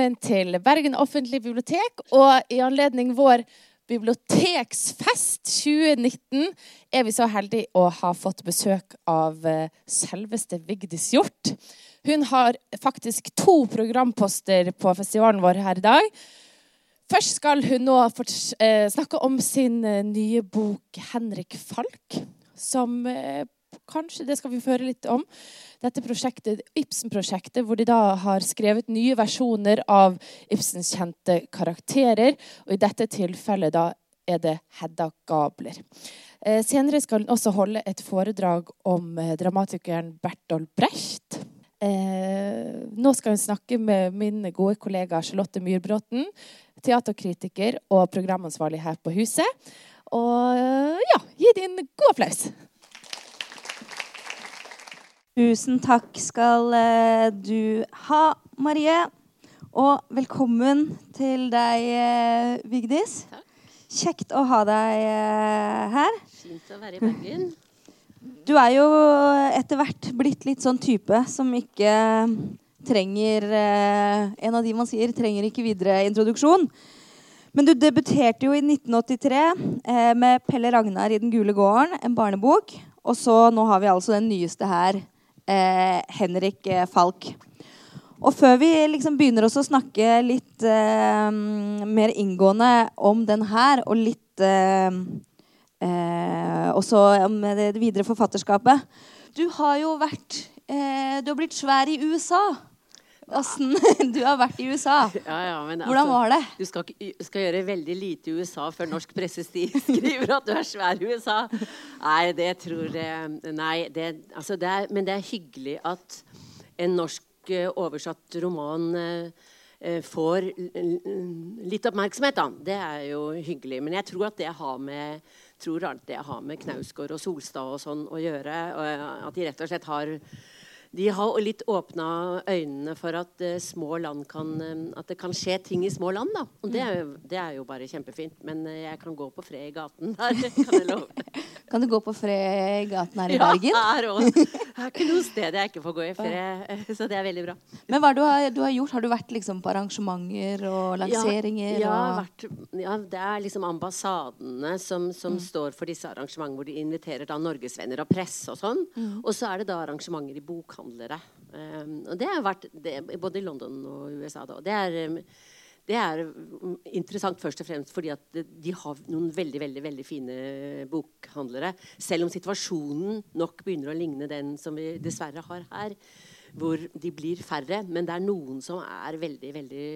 velkommen til Bergen offentlige bibliotek. Og i anledning vår biblioteksfest 2019 er vi så heldige å ha fått besøk av eh, selveste Vigdis Hjort. Hun har faktisk to programposter på festivalen vår her i dag. Først skal hun nå eh, snakke om sin eh, nye bok 'Henrik Falk', som kanskje det skal vi høre litt om. Dette prosjektet, Ibsen-prosjektet, hvor de da har skrevet nye versjoner av Ibsens kjente karakterer. Og i dette tilfellet da er det Hedda Gabler. Eh, senere skal hun også holde et foredrag om eh, dramatikeren Bertolt Brecht. Eh, nå skal hun snakke med min gode kollega Charlotte Myrbråten, teaterkritiker og programansvarlig her på huset. Og ja, gi din god applaus. Tusen takk skal eh, du ha, Marie. Og velkommen til deg, eh, Vigdis. Takk. Kjekt å ha deg eh, her. Fint å være i Bergen. Du er jo etter hvert blitt litt sånn type som ikke trenger En av de man sier trenger ikke videre introduksjon. Men du debuterte jo i 1983 med Pelle Ragnar i Den gule gården, en barnebok. Og så nå har vi altså den nyeste her, eh, Henrik eh, Falk. Og før vi liksom begynner å snakke litt eh, mer inngående om den her, og litt eh, eh, også om det videre forfatterskapet Du har jo vært eh, Du har blitt svær i USA. Åssen Du har vært i USA. Ja, ja, men, Hvordan altså, var det? Du skal, skal, gjøre veldig lite i USA før norsk presse skriver at du er svær i USA. Nei, det tror jeg Nei, det, altså det er, men det er hyggelig at en norsk uh, oversatt roman uh, får litt oppmerksomhet, da. Det er jo hyggelig. Men jeg tror at det har med tror det har med Knausgård og Solstad og sånn å gjøre. At de rett og slett har de har litt åpna øynene for at små land kan uh, At det kan skje ting i små land. da. Og det er, jo, det er jo bare kjempefint. Men uh, jeg kan gå på fred i gaten der. Kan jeg love. kan du gå på fred i gaten her i Bergen? Ja, her òg. Det er ikke noe sted jeg ikke får gå i fred. Så det er veldig bra. Men hva du har du har gjort? Har du vært liksom på arrangementer og lanseringer? Ja, og... vært, ja det er liksom ambassadene som, som mm. står for disse arrangementene, hvor de inviterer da norgesvenner og presse og sånn. Mm. Og så er det da arrangementer i bokhandel forhandlere. Um, og det har vært det, både i London og USA. Da. Det er, um, det er interessant først og fremst fordi at de har noen veldig veldig, veldig fine bokhandlere. Selv om situasjonen nok begynner å ligne den som vi dessverre har her. Hvor de blir færre. Men det er noen som er veldig, veldig,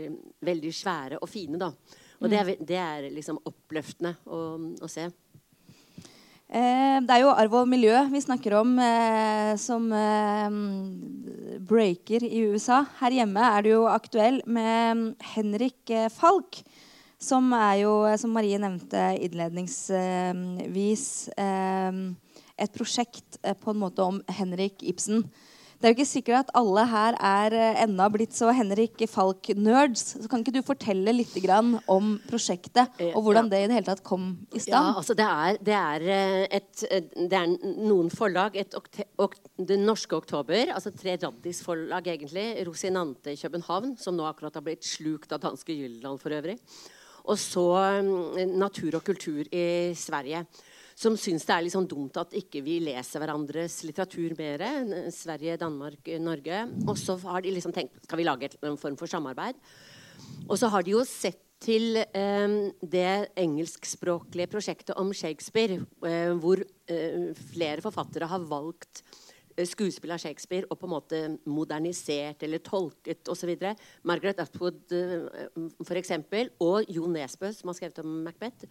veldig svære og fine. da. Og det er, mm. det er liksom oppløftende å, å se. Eh, det er jo arv og miljø vi snakker om eh, som eh, breaker i USA. Her hjemme er det jo aktuell med Henrik Falk, som er jo, som Marie nevnte innledningsvis, et prosjekt på en måte om Henrik Ibsen. Det er jo ikke sikkert at alle her er eh, ennå blitt så Henrik Falk-nerds. Så Kan ikke du fortelle litt om prosjektet, og hvordan det i det hele tatt kom i stand? Ja, altså det er, det er, eh, et, eh, det er noen forlag. Et det norske Oktober, altså tre Raddis-forlag egentlig. Rosinante i København, som nå akkurat har blitt slukt av danske Jylland for øvrig. Og så Natur og kultur i Sverige som syns det er litt sånn dumt at ikke vi leser hverandres litteratur mer. Sverige, Danmark, Norge. Og så har de liksom tenkt skal vi lage en form for samarbeid. Og så har de jo sett til eh, det engelskspråklige prosjektet om Shakespeare, eh, hvor eh, flere forfattere har valgt eh, skuespill av Shakespeare og på en måte modernisert eller tolket osv. Margaret Atwood eh, f.eks. og Jo Nesbø, som har skrevet om Macbeth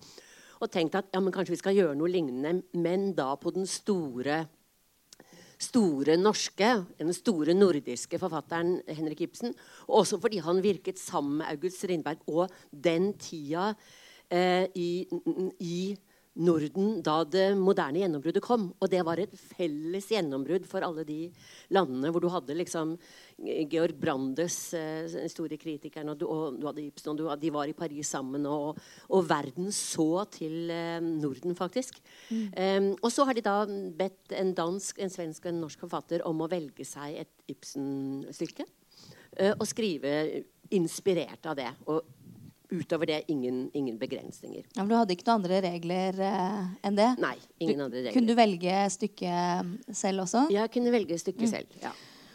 og tenkt at ja, men kanskje vi skal gjøre noe lignende, men da på den store store norske, den store nordiske forfatteren Henrik Ibsen. Og også fordi han virket sammen med August Strindberg og den tida eh, i, i Norden da det moderne gjennombruddet kom. Og det var et felles gjennombrudd for alle de landene hvor du hadde liksom Georg Brandes, den store kritikeren, og du, og du hadde Ibsen, og de var i Paris sammen. Og, og verden så til eh, Norden, faktisk. Mm. Um, og så har de da bedt en dansk, en svensk og en norsk forfatter om å velge seg et Ibsen-stykke. Uh, og skrive inspirert av det. Og utover det ingen, ingen begrensninger. Ja, men Du hadde ikke noen andre regler eh, enn det? Nei, ingen Du- andre regler. Kunne du velge stykket selv også? Ja, Jeg kunne velge stykket selv. ja.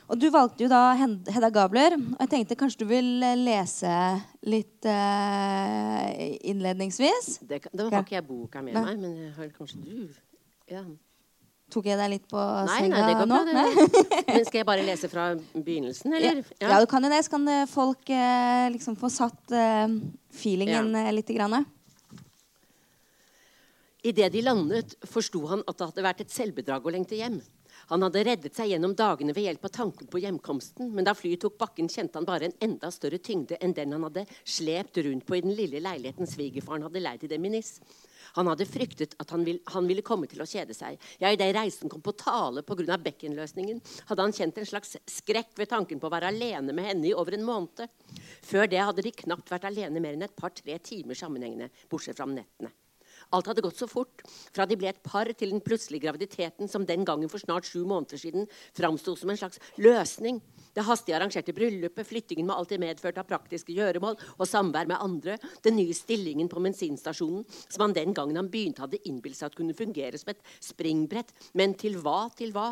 Og du valgte jo da Hedda Gabler. Og jeg tenkte kanskje du vil eh, lese litt eh, innledningsvis? Det, da har ikke jeg boka med Nei. meg, men jeg har kanskje du ja. Tok jeg deg litt på Nei, senga nei, det går nå? bra. Nei? Men skal jeg bare lese fra begynnelsen, Ja. eller? ja, du kan jo det. Så kan eh, folk eh, liksom få satt eh, feelingen ja. litt. grann. Idet de landet, forsto han at det hadde vært et selvbedrag å lengte hjem. Han hadde reddet seg gjennom dagene ved hjelp av tanken på hjemkomsten, men da flyet tok bakken, kjente han bare en enda større tyngde enn den han hadde slept rundt på i den lille leiligheten svigerfaren hadde leid i dem i Nis. Han hadde fryktet at han, vil, han ville komme til å kjede seg. Ja, Idet reisen kom på tale pga. bekkenløsningen, hadde han kjent en slags skrekk ved tanken på å være alene med henne i over en måned. Før det hadde de knapt vært alene mer enn et par-tre timer sammenhengende, bortsett fra nettene. Alt hadde gått så fort, fra de ble et par til den plutselige graviditeten som den gangen for snart sju måneder siden framsto som en slags løsning. Det hastig arrangerte bryllupet, flyttingen med alt det medførte av praktiske gjøremål og samvær med andre, den nye stillingen på bensinstasjonen som han den gangen han begynte hadde innbilt seg at kunne fungere som et springbrett. Men til hva, til hva?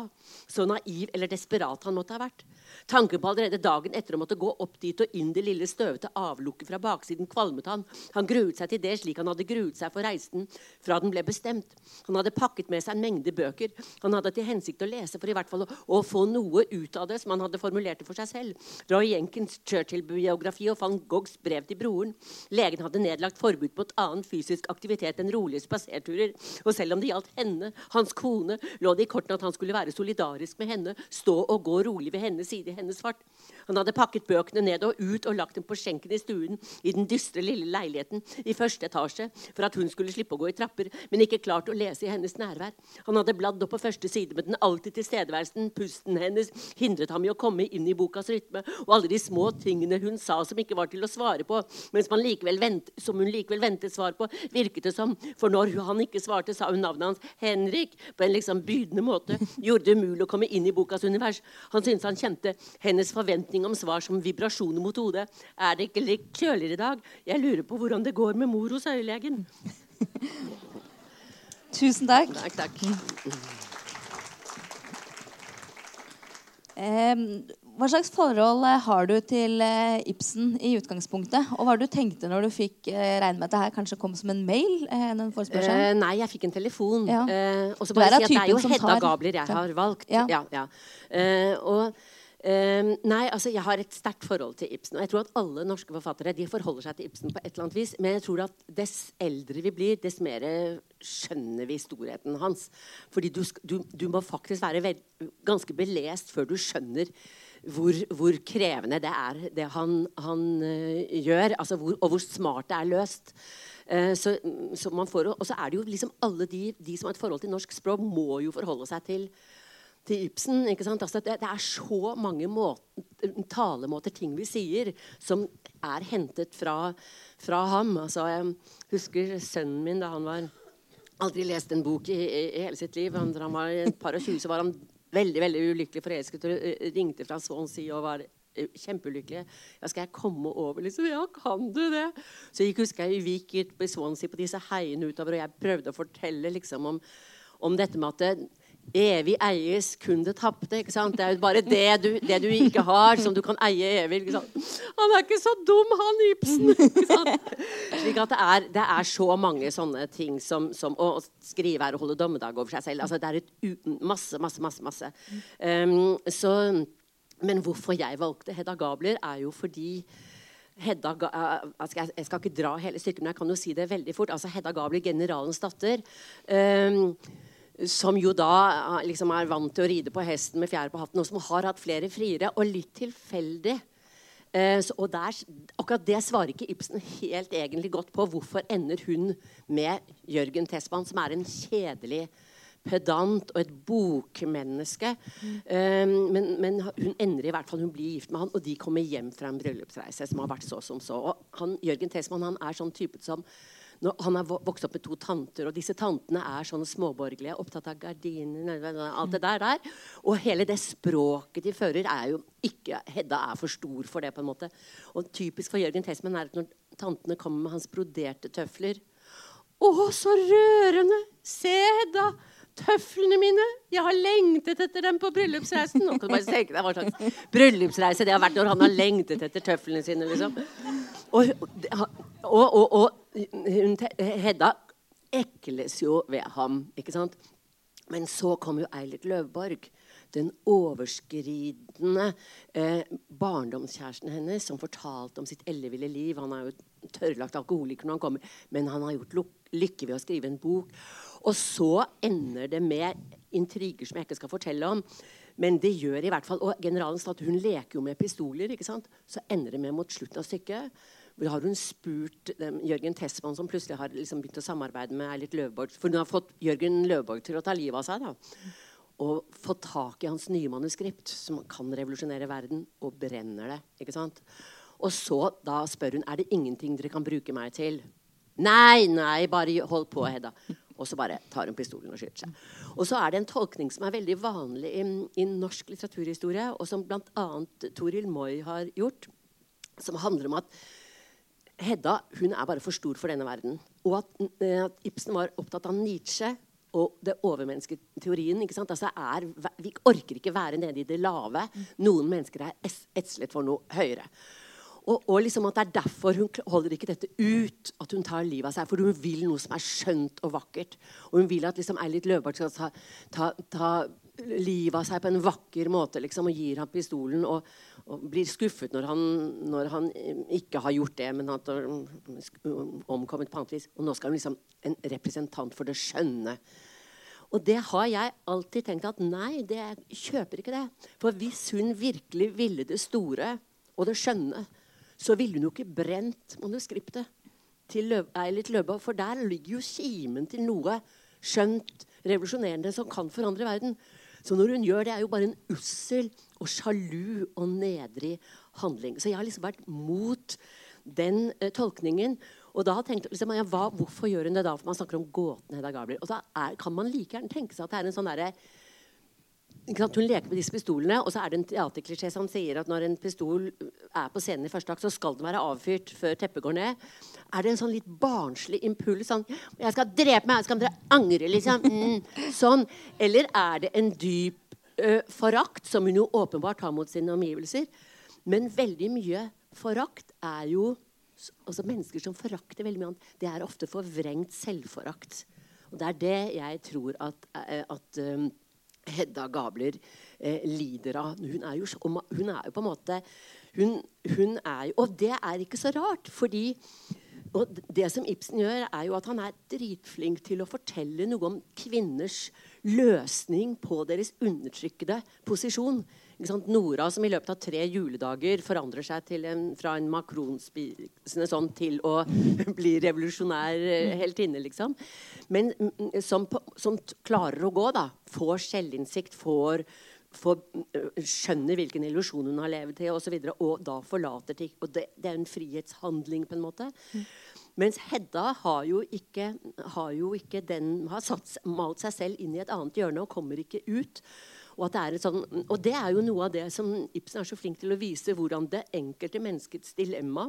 Så naiv eller desperat han måtte ha vært. Tanken på allerede dagen etter å måtte gå opp dit og inn det lille støvete avlukket fra baksiden kvalmet han. Han gruet seg til det slik han hadde gruet seg for reisen fra den ble bestemt. Han hadde pakket med seg en mengde bøker. Han hadde til hensikt å lese for i hvert fall å, å få noe ut av det, som han hadde formulert det for seg selv. Roy Jenkins Churchill-biografi og van Goghs brev til broren. Legen hadde nedlagt forbud mot annen fysisk aktivitet enn rolige spaserturer. Og selv om det gjaldt henne, hans kone, lå det i kortene at han skulle være solidarisk med henne, stå og gå rolig ved hennes side i hennes fart. Han hadde pakket bøkene ned og ut og lagt dem på skjenken i stuen i den dystre lille leiligheten i første etasje for at hun skulle slippe å gå i trapper, men ikke klart å lese i hennes nærvær. Han hadde bladd opp på første side, men den alltid tilstedeværelsen, pusten hennes, hindret ham i å komme inn i bokas rytme, og alle de små tingene hun sa som ikke var til å svare på, mens man vent, som hun likevel ventet svar på, virket det som, for når han ikke svarte, sa hun navnet hans, Henrik, på en liksom bydende måte, gjorde det umulig å komme inn i bokas univers. Han syntes han kjente hennes forventning om svar som vibrasjoner mot hodet. Er det ikke litt kjøligere i dag? Jeg lurer på hvordan det går med mor hos øyelegen. Tusen takk. Takk, takk. Um, hva slags forhold eh, har du til eh, Ibsen i utgangspunktet? Og hva du tenkte når du fikk eh, regne med at det her kanskje kom som en mail? Eh, en? Eh, nei, jeg fikk en telefon. Ja. Uh, og så bare si at det er jo Hedda tar- Gabler jeg har valgt. Ja. Ja. Eh, og eh, nei, altså jeg har et sterkt forhold til Ibsen. Og jeg tror at alle norske forfattere de forholder seg til Ibsen på et eller annet vis. Men jeg tror at dess eldre vi blir, dess mer skjønner vi storheten hans. Fordi du, du, du må faktisk være vel, ganske belest før du skjønner hvor, hvor krevende det er, det han, han uh, gjør. Altså hvor, og hvor smart det er løst. Uh, så, så får, og så er det jo liksom alle de, de som har et forhold til norsk språk, må jo forholde seg til til Ibsen. Altså, det, det er så mange måter, talemåter, ting vi sier, som er hentet fra, fra ham. Altså, jeg husker sønnen min da han var aldri lest en bok i, i, i hele sitt liv. Han, da han var et par og tjue, så var han veldig veldig ulykkelig forelsket og eh, ringte fra Swansea og var eh, kjempeulykkelig. Ja, skal jeg komme over? liksom? Ja, kan du det? Så jeg husker jeg, vi gikk ut på Swansea på disse heiene utover, og jeg prøvde å fortelle liksom om, om dette med at evig eies kun det tapte. ikke sant? Det er jo bare det du, det du ikke har, som du kan eie evig. ikke sant? Han er ikke så dum, han Ibsen! ikke sant? Slik at det er, det er så mange sånne ting som, som å skrive er å holde dommedag over seg selv. altså Det er et masse, masse, masse. masse. Um, så, men hvorfor jeg valgte Hedda Gabler, er jo fordi Hedda, eh, altså jeg skal ikke dra hele stykket, men jeg kan jo si det veldig fort. altså Hedda Gabler, generalens datter. Um, som jo da eh, liksom er vant til å ride på hesten med fjær på hatten, og som har hatt flere friere. Og litt tilfeldig. Eh, så, og der, akkurat det svarer ikke Ibsen helt egentlig godt på. Hvorfor ender hun med Jørgen Tesman, som er en kjedelig pedant og et bokmenneske. Eh, men, men hun ender i hvert fall, hun blir gift med han, og de kommer hjem fra en bryllupsreise som har vært så som så. Og han, Jørgen Tesman han er sånn type som han har vokst opp med to tanter, og disse tantene er sånne småborgerlige, opptatt av gardiner alt det der, der. Og hele det språket de fører, er jo ikke Hedda er for stor for det, på en måte. Og typisk for Jørgen Tesman er at når tantene kommer med hans broderte tøfler Å, så rørende! Se, Hedda! Tøflene mine! Jeg har lengtet etter dem på bryllupsreisen. Nå kan du bare tenke deg hva slags bryllupsreise det har vært når han har lengtet etter tøflene sine. liksom. Og, og, og, og hun, Hedda ekles jo ved ham, ikke sant? Men så kom jo Eilert Løvborg. Den overskridende eh, barndomskjæresten hennes som fortalte om sitt elleville liv. Han er jo tørrlagt alkoholiker når han kommer, men han har gjort lykke ved å skrive en bok. Og så ender det med intriger som jeg ikke skal fortelle om. Men det gjør i hvert fall, og generalen sa at hun leker jo med pistoler. ikke sant? Så ender det med mot slutten av stykket har hun spurt dem, Jørgen Tessmann, som plutselig har liksom begynt å samarbeide med Eilert Løvborg For hun har fått Jørgen Løvborg til å ta livet av seg. da. Og fått tak i hans nye manuskript, som kan revolusjonere verden, og brenner det. ikke sant? Og så da spør hun er det ingenting dere kan bruke meg til. Nei, nei, bare hold på, Hedda. Og så bare tar hun pistolen og skyter seg. Og så er det en tolkning som er veldig vanlig i, i norsk litteraturhistorie, og som bl.a. Toril Moi har gjort, som handler om at Hedda hun er bare for stor for denne verden. Og at, eh, at Ibsen var opptatt av Nietzsche og det overmennesketeorien. ikke sant? Altså er, vi orker ikke være nede i det lave. Noen mennesker er etslet for noe høyere. Og, og liksom at det er derfor hun holder ikke dette ut, at hun tar livet av seg. For hun vil noe som er skjønt og vakkert. Og hun vil at liksom Eilert Løvbart skal ta, ta, ta livet av seg på en vakker måte liksom, og gir ham pistolen. Og, og blir skuffet når han, når han eh, ikke har gjort det, men at har omkommet på annet vis. Og nå skal hun liksom en representant for det skjønne. Og det har jeg alltid tenkt at nei, det, kjøper ikke det. For hvis hun virkelig ville det store og det skjønne, så ville hun jo ikke brent manuskriptet til Løv Eilert Løvberg. For der ligger jo kimen til noe skjønt, revolusjonerende, som kan forandre verden. Så når hun gjør det, er jo bare en ussel og sjalu og nedrig handling. Så jeg har liksom vært mot den eh, tolkningen. Og da tenkte liksom, ja, hva, Hvorfor gjør hun det da? For man snakker om gåten Hedda Gabler. Og da er, kan man like gjerne tenke seg at det er en sånn derre? Hun leker med disse pistolene, og så er det en teaterklisjé som sier at når en pistol er på scenen i første akt, så skal den være avfyrt før teppet går ned. Er det en sånn litt barnslig impuls? Sånn 'Jeg skal drepe meg, skal dere angre', liksom. Mm, sånn. Eller er det en dyp ø, forakt, som hun jo åpenbart har mot sine omgivelser? Men veldig mye forakt er jo altså Mennesker som forakter veldig mye annet, det er ofte forvrengt selvforakt. Og det er det jeg tror at, at Hedda Gabler eh, lider av. Hun er, jo, hun er jo på en måte hun, hun er jo, Og det er ikke så rart, fordi og det som Ibsen gjør, er jo at han er dritflink til å fortelle noe om kvinners løsning på deres undertrykkede posisjon. Nora som i løpet av tre juledager forandrer seg til en, fra en makronspisende sånn til å bli revolusjonær helt heltinne, liksom. Men mm, mm, som, som klarer å gå, da. Får selvinnsikt, får får, øh, skjønner hvilken illusjon hun har levd i, og, så videre, og da forlater ting. Og det, det er en frihetshandling, på en måte. Mens Hedda har jo ikke, har jo ikke den har satt, malt seg selv inn i et annet hjørne og kommer ikke ut. Og, det et sånn, og det er jo noe av det som Ibsen er så flink til å vise, hvordan det enkelte menneskets dilemma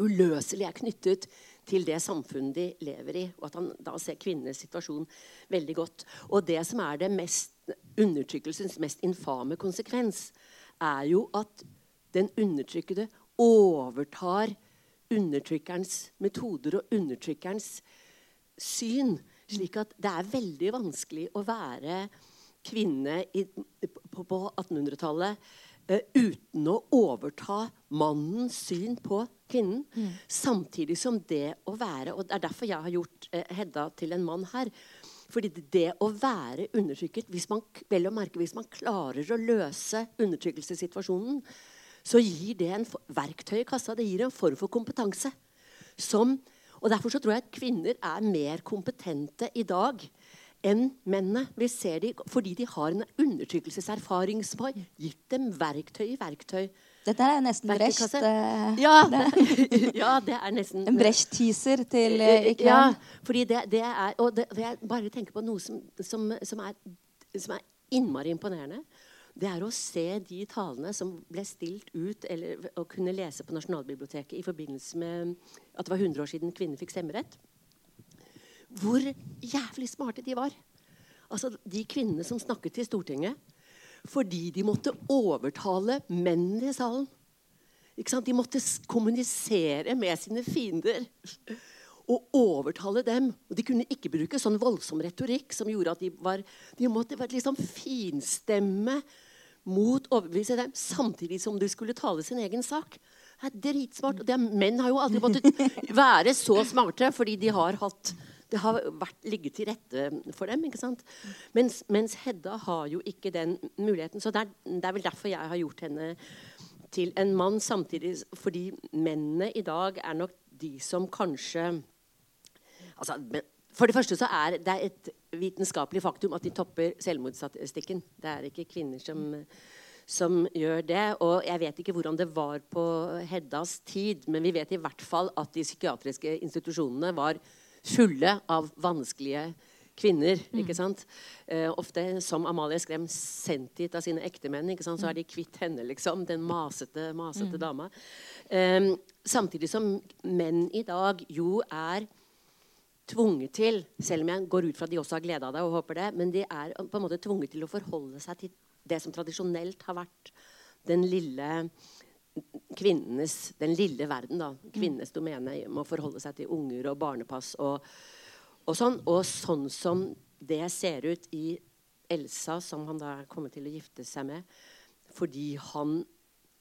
uløselig er knyttet til det samfunnet de lever i. Og at han da ser kvinnenes situasjon veldig godt. Og det som er det mest, undertrykkelsens mest infame konsekvens, er jo at den undertrykkede overtar undertrykkerens metoder og undertrykkerens syn. Slik at det er veldig vanskelig å være kvinne i, på, på 1800-tallet eh, uten å overta mannens syn på kvinnen. Samtidig som det å være Og det er derfor jeg har gjort eh, Hedda til en mann her. Fordi det, å være undertrykket hvis man, vel å merke, hvis man klarer å løse undertrykkelsessituasjonen, så gir det en verktøy i kassa. Det gir en form for kompetanse. Som, og Derfor så tror jeg at kvinner er mer kompetente i dag enn mennene. Vi ser de, fordi de har en undertrykkelseserfaring som har gitt dem verktøy i verktøy Dette er nesten Brecht. Eh, Ja, ja, det er nesten En Brecht-teaser til ikke Ja, fordi det, det er Og det jeg bare tenker på noe som, som, som, er, som er innmari imponerende. Det er å se de talene som ble stilt ut eller å kunne lese på Nasjonalbiblioteket i forbindelse med at det var 100 år siden kvinner fikk stemmerett. Hvor jævlig smarte de var. Altså De kvinnene som snakket til Stortinget fordi de måtte overtale mennene i salen. Ikke sant? De måtte kommunisere med sine fiender og overtale dem. Og De kunne ikke bruke sånn voldsom retorikk som gjorde at de var De måtte være liksom finstemme mot overbevise dem, samtidig som du skulle tale sin egen sak. Det er dritsmart. Og er, menn har jo aldri måttet være så smarte, fordi de har hatt det har vært, ligget til rette for dem. ikke sant? Mens, mens Hedda har jo ikke den muligheten. Så det er, det er vel derfor jeg har gjort henne til en mann samtidig fordi mennene i dag er nok de som kanskje altså, For det første så er det et vitenskapelig faktum at de topper selvmordsstatistikken. Det er ikke kvinner som, som gjør det. Og jeg vet ikke hvordan det var på Heddas tid, men vi vet i hvert fall at de psykiatriske institusjonene var fulle av vanskelige kvinner. ikke sant? Eh, ofte som Amalie Skrem sendt hit av sine ektemenn. ikke sant? Så er de kvitt henne, liksom. Den masete, masete dama. Eh, samtidig som menn i dag jo er tvunget til, selv om jeg går ut fra at de også har glede av det, og håper det, men de er på en måte tvunget til å forholde seg til det som tradisjonelt har vært den lille kvinnenes, den lille verden. da, Kvinnenes domene må forholde seg til unger og barnepass og, og sånn. Og sånn som det ser ut i Elsa, som han da er kommet til å gifte seg med, fordi han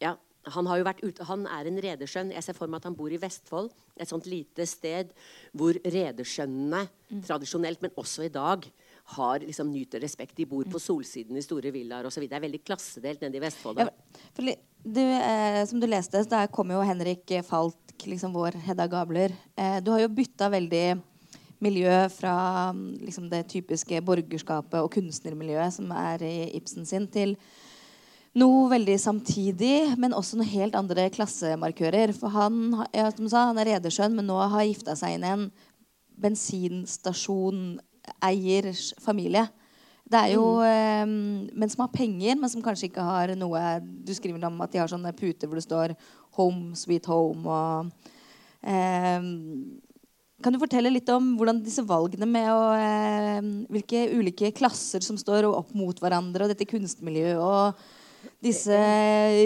ja, han, har jo vært ute, han er en redersønn. Jeg ser for meg at han bor i Vestfold. Et sånt lite sted hvor redersønnene tradisjonelt, men også i dag, har liksom nyter respekt. De bor på solsiden i store villaer osv. Det er veldig klassedelt nede i Vestfold. Ja, for du, eh, som du leste, der kom jo Henrik Falk, liksom vår Hedda Gabler. Eh, du har jo bytta veldig miljø fra mm, liksom det typiske borgerskapet og kunstnermiljøet som er i Ibsen sin, til noe veldig samtidig, men også noen helt andre klassemarkører. For han, ja, som sa, han er redersønn, men nå har gifta seg inn i en bensinstasjoneiers familie. Det er jo eh, menn som har penger, men som kanskje ikke har noe Du skriver om at de har sånne puter hvor det står 'Home, sweet home' og eh, Kan du fortelle litt om hvordan disse valgene med å eh, Hvilke ulike klasser som står opp mot hverandre, og dette kunstmiljøet og disse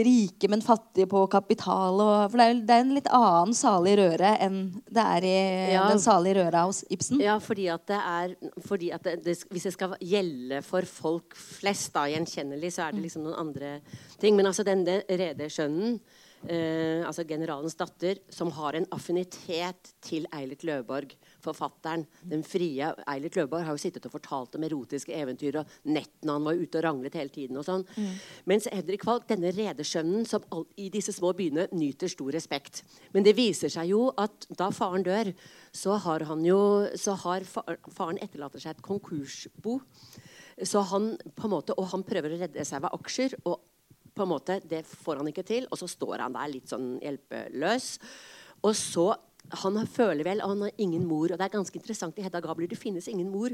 rike, men fattige på kapital. Og, for det er, det er en litt annen salig røre enn det er i Ja. den salige røra hos Ibsen. Ja, fordi at det er fordi at det, det, Hvis det skal gjelde for folk flest, da, gjenkjennelig, så er det liksom noen andre ting. Men altså denne redersønnen, eh, altså generalens datter, som har en affinitet til Eilert Løvborg, forfatteren, den frie Eilert Løvborg, har jo sittet og fortalt om erotiske eventyr og nettene han var ute og ranglet hele tiden. og sånn. Mens Henrik Falk, denne redersønnen som all, i disse små byene nyter stor respekt. Men det viser seg jo at da faren dør, så har han jo så har fa- faren etterlater seg et konkursbo. Så han på en måte, Og han prøver å redde seg ved aksjer. og på en måte, Det får han ikke til, og så står han der litt sånn hjelpeløs. Og så Han føler vel at han har ingen mor. Og det er ganske interessant i Hedda Gabler. Det finnes ingen mor.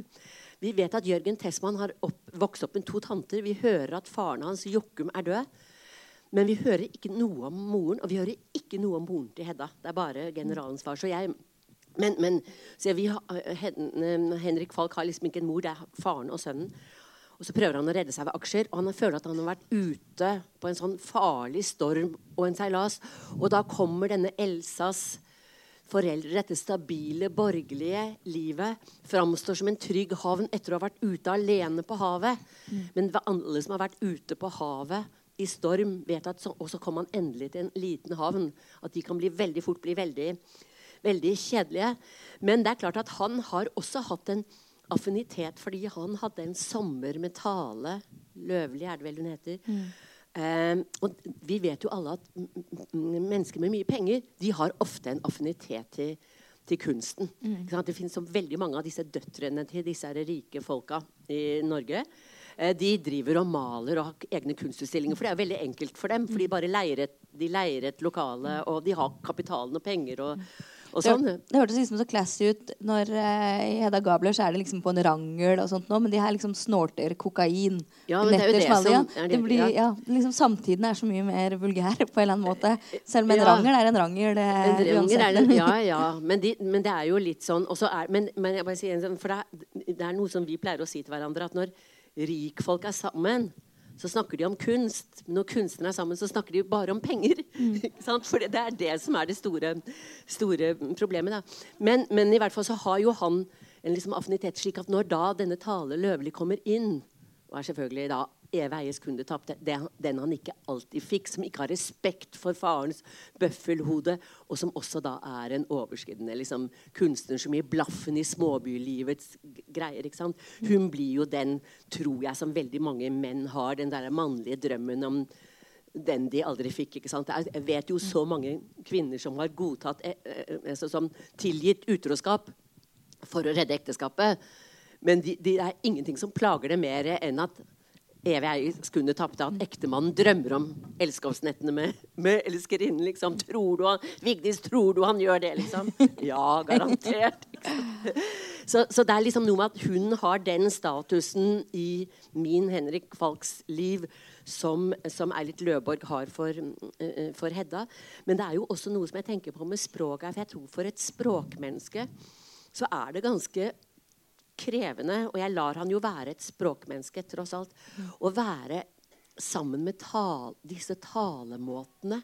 Vi vet at Jørgen Tessmann har opp, vokst opp med to tanter. Vi hører at faren hans, Jokkum, er død. Men vi hører ikke noe om moren, og vi hører ikke noe om moren til Hedda. Det er bare generalens far. Så jeg men, men så vi har, Henrik Falk har liksom ikke en mor, det er faren og sønnen. Og så prøver han å redde seg ved aksjer, og han føler at han har vært ute på en sånn farlig storm og en seilas. Og da kommer denne Elsas foreldre, dette stabile, borgerlige livet, framstår som en trygg havn etter å ha vært ute alene på havet. Men alle som har vært ute på havet i storm, vet at så, og så kommer man endelig til en liten havn. At de kan bli veldig fort bli veldig, veldig kjedelige. Men det er klart at han har også hatt en affinitet fordi han hadde en sommer med Tale Løvli, er det vel hun heter. Eh, og vi vet jo alle at mennesker med mye penger de har ofte en affinitet til, til kunsten. Ikke sant? Det finnes så veldig mange av disse døtrene til disse rike folka i Norge. Eh, de driver og maler og har egne kunstutstillinger. For det er veldig enkelt for dem. For de bare leier et, de leier et lokale, og de har kapitalen og penger og, og sånn. Det, det hørtes liksom så classy ut når uh, i Hedda Gabler så er det liksom på en rangel og sånt nå, men de her liksom snorter kokain. Ja, men det er jo det som er det, blir, ja. liksom, Samtiden er så mye mer vulgær på en eller annen måte. Selv om en ja. rangel er en rangel. Uh, en rangel er det, ja, ja. Men, de, men, det er jo litt sånn er, men, men, jeg bare sier en sånn, for det er, det er noe som vi pleier å si til hverandre, at når rikfolk er sammen så snakker de om kunst. Når kunstnerne er sammen, så snakker de bare om penger. Mm. For det er det som er det store, store problemet. Men, men, i hvert fall så har jo han en liksom affinitet slik at når da denne Tale Løvli kommer inn, og er selvfølgelig da Eve Eies kunde tapte. Den han ikke alltid fikk, som ikke har respekt for farens bøffelhode, og som også da er en overskridende liksom, kunstner som gir blaffen i småbylivets greier. ikke sant? Hun blir jo den, tror jeg, som veldig mange menn har, den der mannlige drømmen om den de aldri fikk. ikke sant? Jeg vet jo så mange kvinner som har godtatt, eh, eh, altså, som tilgitt utroskap for å redde ekteskapet. Men det de er ingenting som plager det mer enn at evig ei sekundet tapte at ektemannen drømmer om elskovsnettene med, med elskerinnen. Liksom. Tror du han, Vigdis, tror du han gjør det, liksom? Ja, garantert. Så, så, det er liksom noe med at hun har den statusen i min Henrik Falks liv som, som Eilert Løborg har for, uh, for, Hedda. Men det er jo også noe som jeg tenker på med språket. For jeg tror for et språkmenneske så er det ganske krevende, og jeg lar han jo være et språkmenneske, tross alt, å være sammen med tal, disse talemåtene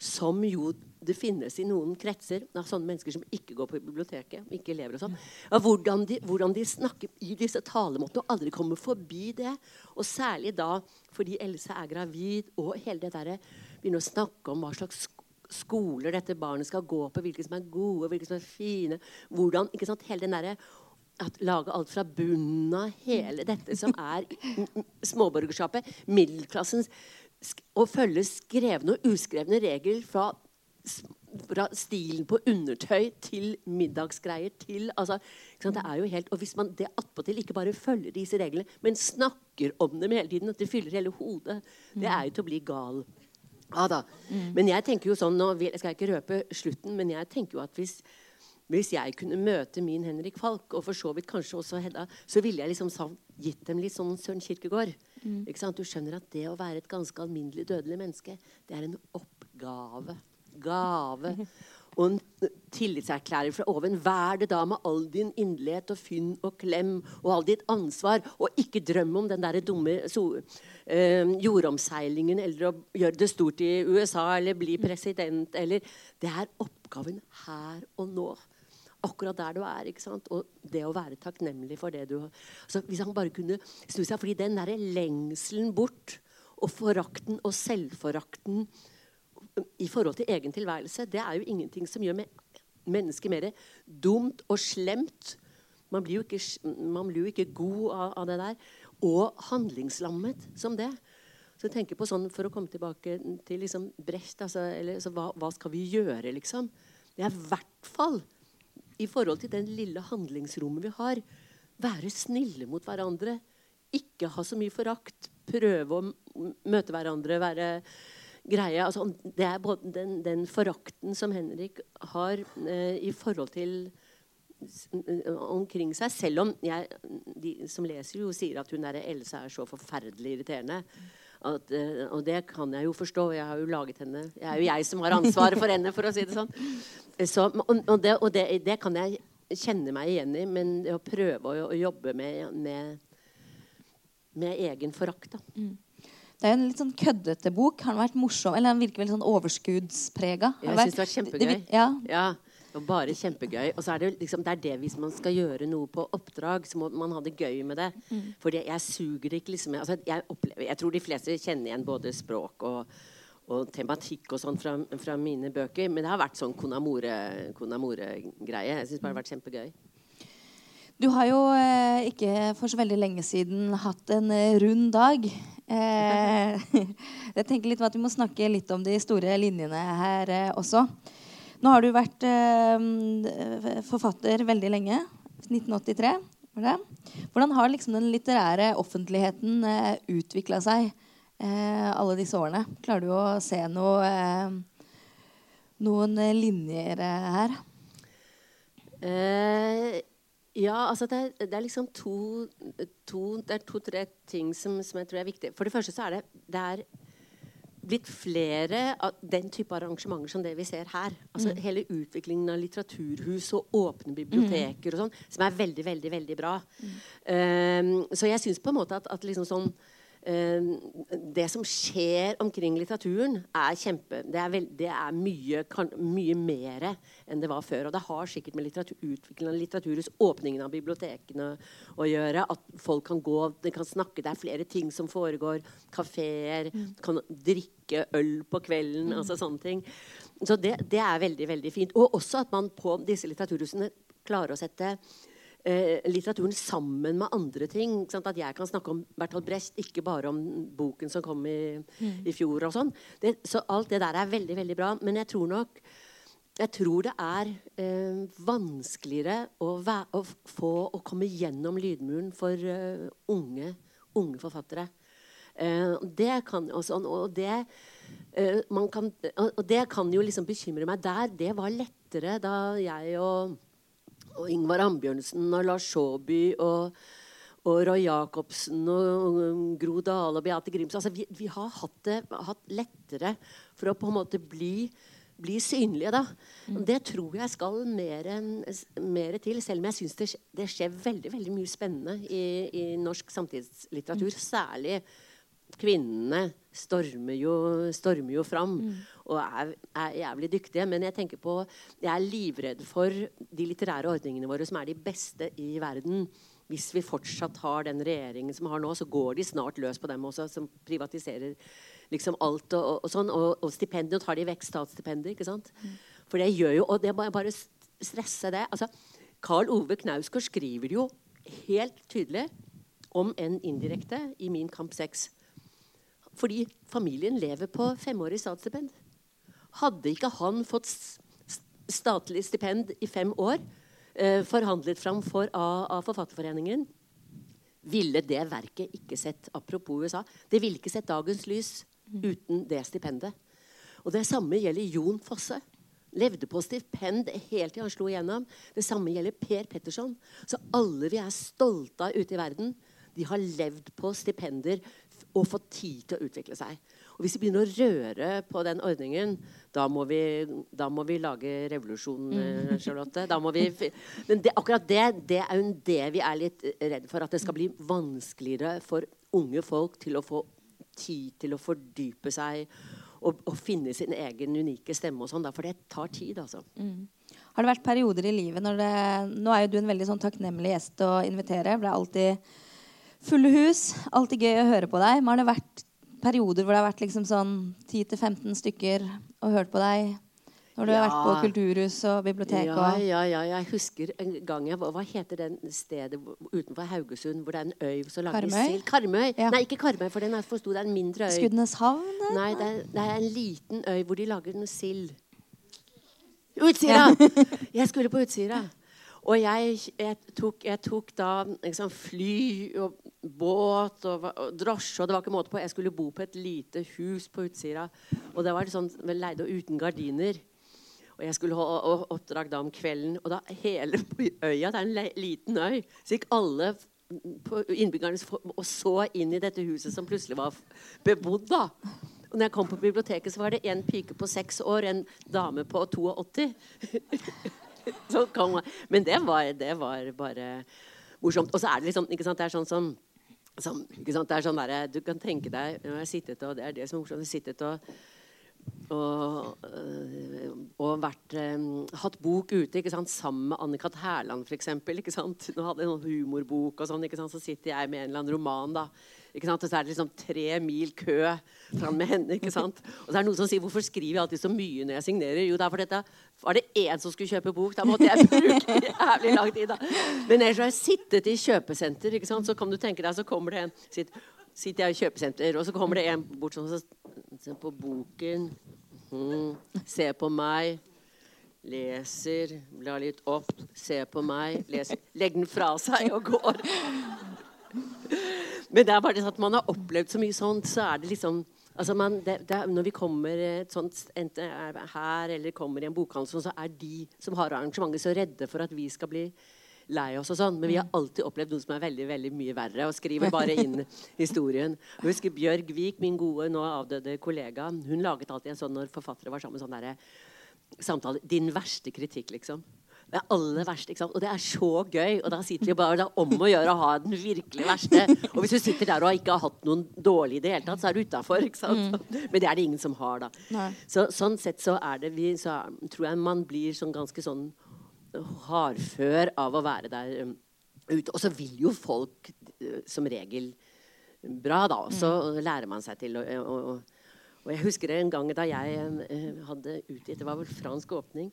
som jo det finnes i noen kretser av sånne mennesker som ikke går på biblioteket. ikke lever og sånn, hvordan, hvordan, de, snakker i disse talemåtene og aldri kommer forbi det. Og særlig da fordi Else er gravid, og hele det derre begynner å snakke om hva slags skoler dette barnet skal gå på, hvilke som er gode, hvilke som er fine. hvordan, ikke sant, hele den der, at lage alt fra bunnen av hele dette som er småborgerskapet, middelklassen, å følge skrevne og uskrevne regler fra, fra stilen på undertøy til middagsgreier til altså, det er jo helt, Og hvis man det attpåtil ikke bare følger disse reglene, men snakker om dem hele tiden, at det fyller hele hodet, det er jo til å bli gal. Ja da. Mm. Men jeg tenker jo sånn, nå skal jeg ikke røpe slutten, men jeg tenker jo at hvis hvis jeg kunne møte min Henrik Falk, og for så vidt kanskje også Hedda, så ville jeg liksom gitt dem litt sånn Søren Kirkegård. Mm. Du skjønner at det å være et ganske alminnelig dødelig menneske, det er en oppgave. Gave. Og en tillitserklæring fra oven. Vær det da med all din inderlighet og fynn og klem og all ditt ansvar, og ikke drøm om den der dumme so, eh, jordomseilingen eller å gjøre det stort i USA eller bli president eller Det er oppgaven her og nå akkurat der du er. ikke sant? Og det å være takknemlig for det du har altså, Hvis han bare kunne snu seg fordi den derre lengselen bort, og forakten og selvforakten i forhold til egen tilværelse, det er jo ingenting som gjør mennesket mer dumt og slemt. Man blir jo ikke, blir jo ikke god av, av, det der. Og handlingslammet som det. Så jeg tenker på sånn, For å komme tilbake til liksom Brecht altså, eller, hva, hva, skal vi gjøre, liksom? Det er i hvert fall i forhold til den lille handlingsrommet vi har, være snille mot hverandre. Ikke ha så mye forakt. Prøve å møte hverandre, være greie. Altså, det er både den, den forakten som Henrik har eh, i forhold til omkring seg. Selv om jeg, de som leser, jo sier at hun der Else er så forferdelig irriterende. At, uh, og det kan jeg jo forstå. Jeg har jo laget henne. Jeg er jo jeg som har ansvaret for henne, for å si det sånn. Så, og, og, det, og det, det, kan jeg kjenne meg igjen i, men det å prøve å, å jobbe med, med, med egen forakt, da. Mm. Det er jo en litt sånn køddete bok. Har den vært morsom? Eller den virker veldig sånn overskuddsprega? Jeg syns det var kjempegøy. Det, ja. ja. Og bare kjempegøy. Og så er det liksom, det er det hvis man skal gjøre noe på oppdrag, så må man ha det gøy med det. Mm. For jeg suger ikke liksom altså jeg, opplever, jeg tror de fleste kjenner igjen både språk og, og tematikk og sånn fra, fra, mine bøker. Men det har vært sånn Konamore-greie. Konamore jeg syns bare det har vært kjempegøy. Du har jo eh, ikke for så veldig lenge siden hatt en eh, rund dag. Eh, jeg tenker litt om at Vi må snakke litt om de store linjene her eh, også. Nå har du vært eh, forfatter veldig lenge. 1983 var det. Hvordan har liksom den litterære offentligheten eh, utvikla seg eh, alle disse årene? Klarer du å se noe, eh, noen linjer eh, her? Eh, ja, altså det er, det er liksom to, to to-tre ting som, som, jeg tror er viktig. For det første så er det, det er blitt flere av den type arrangementer som det vi ser her. Altså mm. Hele utviklingen av litteraturhus og åpne biblioteker og sånn, som er veldig, veldig veldig bra. Mm. Um, så jeg syns på en måte at, at liksom sånn det som skjer omkring litteraturen, er kjempe Det er, veld, det er mye, kan, mye mer enn det var før. Og det har sikkert med litteratur, utviklingen av litteraturhus, åpningen av bibliotekene å gjøre. At folk kan gå, de kan snakke. Det er flere ting som foregår. Kafeer. Mm. Kan drikke øl på kvelden. Mm. altså sånne ting. Så det, det er veldig, veldig fint. Og også at man på disse litteraturhusene klarer å sette eh, litteraturen sammen med andre ting. At jeg kan snakke om Bertolt Brecht, ikke bare om boken som kom i, mm. i fjor. og sånn. Så alt det der er veldig veldig bra. Men jeg tror nok jeg tror det er eh, vanskeligere å, å, få å komme gjennom lydmuren for uh, unge, unge, forfattere. Eh, det kan, også, og, det, eh, kan, og det kan jo liksom bekymre meg der. Det var lettere da jeg og og Ingvar Ambjørnsen og Lars Saabye og, og Roy Jacobsen og Gro Dale og Beate Grims. Altså, vi, vi, har hatt det hatt lettere for å på en måte bli, bli synlige. da. Mm. Det tror jeg skal mer, mer til, selv om jeg syns det, det, skjer veldig veldig mye spennende i, i norsk samtidslitteratur. Mm. Særlig kvinnene stormer jo, stormer jo fram mm. Og er, er, jævlig dyktige. Men jeg tenker på, jeg er livredd for de litterære ordningene våre, som er de beste i verden. Hvis vi fortsatt har den regjeringen som har nå, så går de snart løs på dem også, som privatiserer liksom alt og, og, og sånn. Og, og stipendiet tar de vekk statsstipendet. ikke sant? Mm. For det gjør jo Og det bare, bare stresse det. altså Karl Ove Knausgård skriver jo helt tydelig, om enn indirekte, i Min kamp 6 fordi familien lever på femårig statsstipend. Hadde ikke han fått statlig stipend i fem år, eh, forhandlet fram for av, av Forfatterforeningen, ville det verket ikke sett apropos USA, det ville ikke sett dagens lys uten det stipendet. Og Det samme gjelder Jon Fosse. Levde på stipend helt til han slo igjennom. Det samme gjelder Per Petterson. Så alle vi er stolte av ute i verden, de har levd på stipender og fått tid til å utvikle seg. Og Hvis vi begynner å røre på den ordningen, da må vi, da må vi lage revolusjon. Mm. Eh, Charlotte. Da må vi, men det, akkurat det, det er jo det vi er litt redd for. At det skal bli vanskeligere for unge folk til å få tid til å fordype seg og, og finne sin egen unike stemme. og sånn, For det tar tid. altså. Mm. Har det vært perioder i livet når det, Nå er jo du en veldig sånn takknemlig gjest å invitere. Det er alltid Fulle hus. Alltid gøy å høre på deg. Men har det vært perioder hvor det har vært liksom sånn 10-15 stykker og hørt på deg? Når du ja. har vært på kulturhus og bibliotek? Ja, og... ja, ja, jeg husker en gang jeg, Hva heter den stedet utenfor Haugesund hvor det er en øy som lager Karmøy? sild? Karmøy? Ja. Nei, ikke Karmøy, for den er for stor. Det er en mindre øy. Skudeneshavn? Nei, det er, det er, en liten øy hvor de lager noe sild. Utsira! Jeg skulle på Utsira. Og jeg, jeg, tok, jeg tok, da liksom, fly og båt og, og drosje, og det var ikke måte på. Jeg skulle bo på et lite hus på Utsira. Og det var det sånn leide uten gardiner. Og jeg skulle ha oppdrag da om kvelden. Og da hele øya Det er en liten øy. Så gikk alle innbyggerne og så inn i dette huset som plutselig var bebodd. da. Og når jeg kom på biblioteket, så var det en pike på seks år, en dame på 82. Men det var, det var, bare morsomt. Og så er det liksom ikke sant, Det er sånn som som, det er sånn der, Du kan tenke deg når jeg sittet og Det er det som er morsomt. sittet og og, øh, og vært, um, hatt bok ute sammen med Anne-Kat. Hærland f.eks. Nå hadde jeg en humorbok, og sånn, så sitter jeg med en eller annen roman. da? Og så er det liksom tre mil kø fram med henne. ikke sant? Og så er det noen som sier 'Hvorfor skriver jeg alltid så mye når jeg signerer?' Jo, det er for dette var det én som skulle kjøpe bok. Da måtte jeg bruke jævlig lang tid. da. Men ellers har jeg sittet i kjøpesenter, ikke sant? så kan du tenke deg, så kommer det en sitter, sitter jeg i kjøpesenter, og så kommer det en bort sånn, så, se på boken. Mm, se på meg. leser, blar litt opp, ser på meg, leser, legger den fra seg og går. Men det er bare det at man har opplevd så mye sånt, så er det liksom altså man, det, det, Når vi kommer sånt, enten her eller kommer i en bokhandel, så er de som har arrangementet, så redde for at vi skal bli lei oss og sånn. Men vi har alltid opplevd noe som er veldig veldig mye verre, og skriver bare inn historien. Jeg husker Bjørg Vik, min gode, nå avdøde kollega, hun laget alltid en sånn når forfattere var sammen, sånn derre samtale Din verste kritikk, liksom. Er aller verste. ikke sant? Og det er så gøy. Og da sitter vi bare det er om å gjøre å ha den virkelig verste. Og hvis du sitter der og ikke har hatt noen dårlig i det hele tatt, så er du utafor. Mm. Men det er det ingen som har, da. Så, sånn sett så er det vi Så tror jeg man blir sånn ganske sånn hardfør av å være der um, ute. Og så vil jo folk uh, som regel bra, da. Og så mm. lærer man seg til å og jeg husker en gang da jeg uh, hadde utgitt Det var vel fransk åpning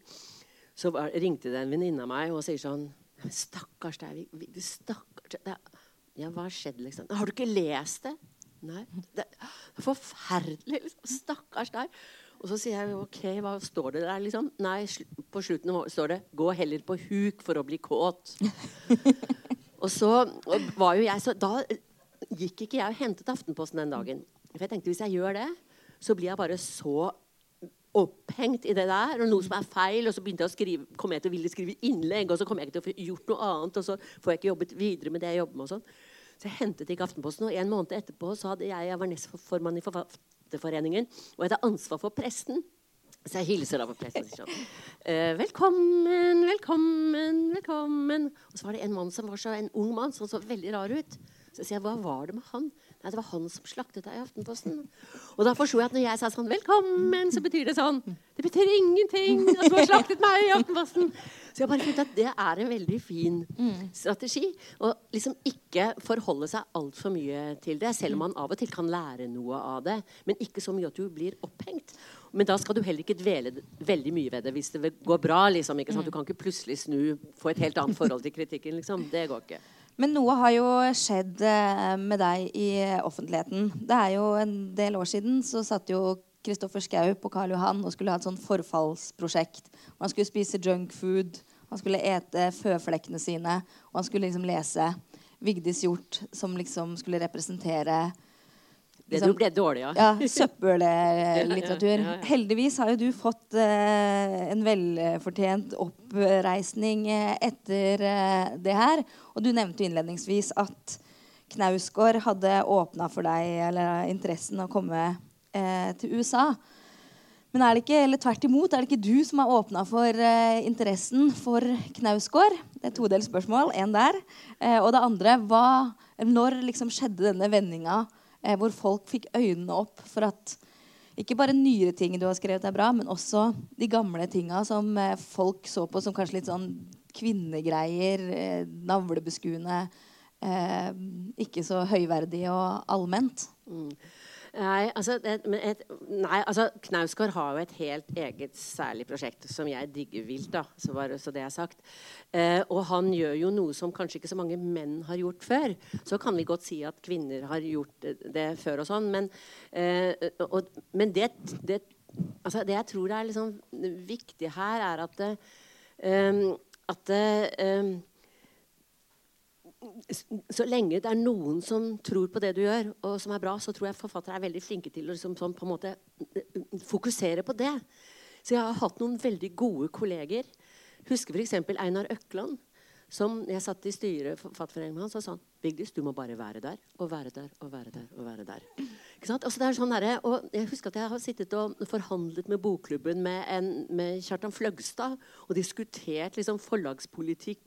så ringte det en venninne av meg og sier sånn Stakkars deg. Stakkars deg. Ja, hva har skjedd, liksom? Har du ikke lest det? Nei. Det er forferdelig. Liksom. Stakkars deg. Og så sier jeg OK, hva står det der, liksom? Nei, på slutten står det 'Gå heller på huk for å bli kåt'. og så og var jo jeg så Da gikk ikke jeg og hentet Aftenposten den dagen. For jeg tenkte hvis jeg gjør det, så blir jeg bare så opphengt i det der, og noe som er feil. Og så begynte jeg å skrive, kom jeg til å ville skrive innlegg, og så kom jeg ikke til å få gjort noe annet. Og så får jeg ikke jobbet videre med det jeg jobber med. og sånn. Så jeg hentet ikke Aftenposten, og en måned etterpå så hadde jeg, jeg var nestformann i Forfatterforeningen og jeg hadde ansvar for presten. Så jeg hilser da på presten. Sånn. Eh, 'Velkommen, velkommen, velkommen.' Og så var det en mann som var så, en ung mann som så veldig rar ut. Så sier jeg, 'Hva var det med han?' Nei, det var han som slaktet deg i Aftenposten. Og da forsto jeg at når jeg sa sånn 'velkommen', så betyr det sånn. Det betyr ingenting at du har slaktet meg i Aftenposten. Så jeg bare funnet at det er en veldig fin strategi. Å liksom ikke forholde seg altfor mye til det, selv om man av og til kan lære noe av det. Men ikke så mye at du blir opphengt. Men da skal du heller ikke dvele veldig mye ved det hvis det går bra. Liksom, du kan ikke plutselig snu, få et helt annet forhold til kritikken. Liksom. Det går ikke. Men noe har jo skjedd eh, med deg i offentligheten. Det er jo en del år siden så satt jo Kristoffer Schou på Karl Johan og skulle ha et sånt forfallsprosjekt. Han skulle spise junkfood, han skulle ete føflekkene sine, og han skulle liksom lese Vigdis Hjorth, som liksom skulle representere det liksom, ble dårlig, ja. ja Søppellitteratur. ja, ja, Heldigvis har jo du fått eh, en velfortjent oppreisning eh, etter eh, det her. Og du nevnte innledningsvis at Knausgård hadde åpna for deg eller interessen å komme eh, til USA. Men er det ikke, eller tvert imot, er det ikke du som har åpna for eh, interessen for Knausgård? Det er todelt spørsmål. Én der. Eh, og det andre, hva, når liksom skjedde denne vendinga hvor folk fikk øynene opp for at ikke bare nyere ting du har skrevet, er bra, men også de gamle tinga som eh, folk så på som kanskje litt sånn kvinnegreier, eh, navlebeskuende, eh, ikke så høyverdig og allment. Mm. Nei, altså, det, et, nei, altså Knausgård har jo et helt eget særlig prosjekt som jeg digger vilt. da, så, bare, så det er sagt. Eh, og han gjør jo noe som kanskje ikke så mange menn har gjort før. Så kan vi godt si at kvinner har gjort det, det før og sånn, men, eh, og, men det, det, altså det, jeg tror er liksom viktig her, er at det, um, at det um, så lenge det er noen som tror på det du gjør, og som er bra, så tror jeg forfattere er veldig flinke til å liksom, sånn, på en måte, fokusere på det. Så jeg har hatt noen veldig gode kolleger. Husker f.eks. Einar Økland som jeg satt i styret for Forfatterforeningen og sa han, Vigdis, du må bare være der og være der og være der. og være der. Ikke sant? Altså, det er sånn der, og Jeg husker at jeg har sittet og forhandlet med Bokklubben med, en, med Kjartan Fløgstad og diskutert liksom, forlagspolitikk